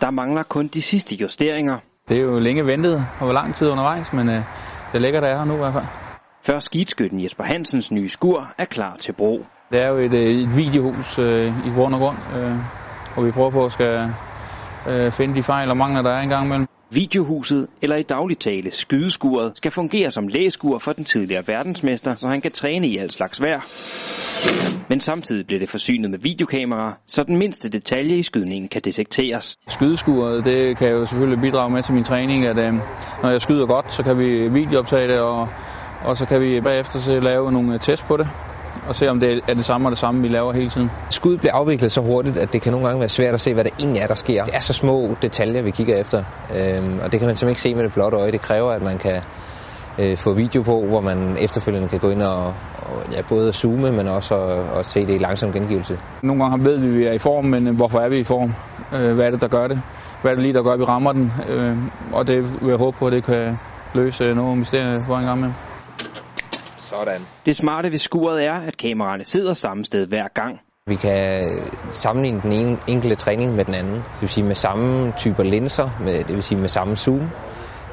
Der mangler kun de sidste justeringer. Det er jo længe ventet og lang tid undervejs, men øh, det ligger der her nu i hvert fald. Før skidtskytten Jesper Hansens nye skur er klar til brug. Det er jo et, øh, et videohus øh, i grund og grund, øh, hvor vi prøver på at skal øh, finde de fejl og mangler, der er engang imellem. Videohuset, eller i daglig tale skydeskuret, skal fungere som lægeskur for den tidligere verdensmester, så han kan træne i al slags vejr. Men samtidig bliver det forsynet med videokameraer, så den mindste detalje i skydningen kan detekteres. Skydeskuret, det kan jo selvfølgelig bidrage med til min træning, at øh, når jeg skyder godt, så kan vi videooptage det, og, og så kan vi bagefter så lave nogle test på det og se om det er det samme og det samme, vi laver hele tiden. Skuddet bliver afviklet så hurtigt, at det kan nogle gange være svært at se, hvad der egentlig er, der sker. Det er så små detaljer, vi kigger efter, øhm, og det kan man simpelthen ikke se med det blotte øje. Det kræver, at man kan øh, få video på, hvor man efterfølgende kan gå ind og, og ja, både zoome, men også at, at se det i langsom gengivelse. Nogle gange ved vi, at vi er i form, men øh, hvorfor er vi i form? Øh, hvad er det, der gør det? Hvad er det lige, der gør, at vi rammer den? Øh, og det vil jeg håbe på, at det kan løse nogle mysterier for en gang med. Sådan. Det smarte ved skuret er, at kameraerne sidder samme sted hver gang. Vi kan sammenligne den ene enkelte træning med den anden. Det vil sige med samme typer linser, med, det vil sige med samme zoom,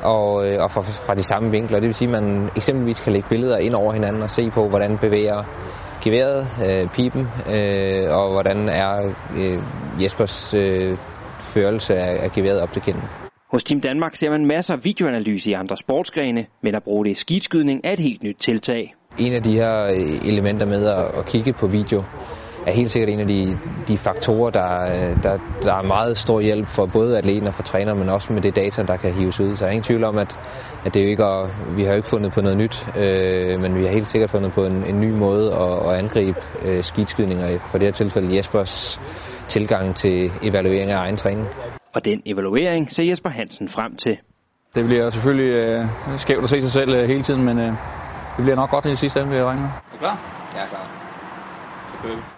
og, øh, og fra, fra de samme vinkler. Det vil sige, at man eksempelvis kan lægge billeder ind over hinanden og se på, hvordan bevæger geværet, øh, pipen, øh, og hvordan er øh, Jespers øh, førelse af, af geværet op til kinden. Hos Team Danmark ser man masser af videoanalyse i andre sportsgrene, men at bruge det i skidskydning er et helt nyt tiltag. En af de her øh, elementer med at kigge på video er helt sikkert en af de, de faktorer, der, der, der er meget stor hjælp for både atleten og for træner, men også med det data, der kan hives ud. Så jeg er ingen tvivl om, at, at det jo ikke er, vi har jo ikke fundet på noget nyt, øh, men vi har helt sikkert fundet på en, en ny måde at, at angribe øh, skidskydninger. For det her tilfælde Jespers tilgang til evaluering af egen træning. Og den evaluering ser Jesper Hansen frem til. Det bliver selvfølgelig øh, skævt at se sig selv øh, hele tiden, men øh, det bliver nok godt i sidste ende, vil jeg regne med. Er du klar? Er klar. Så kører vi.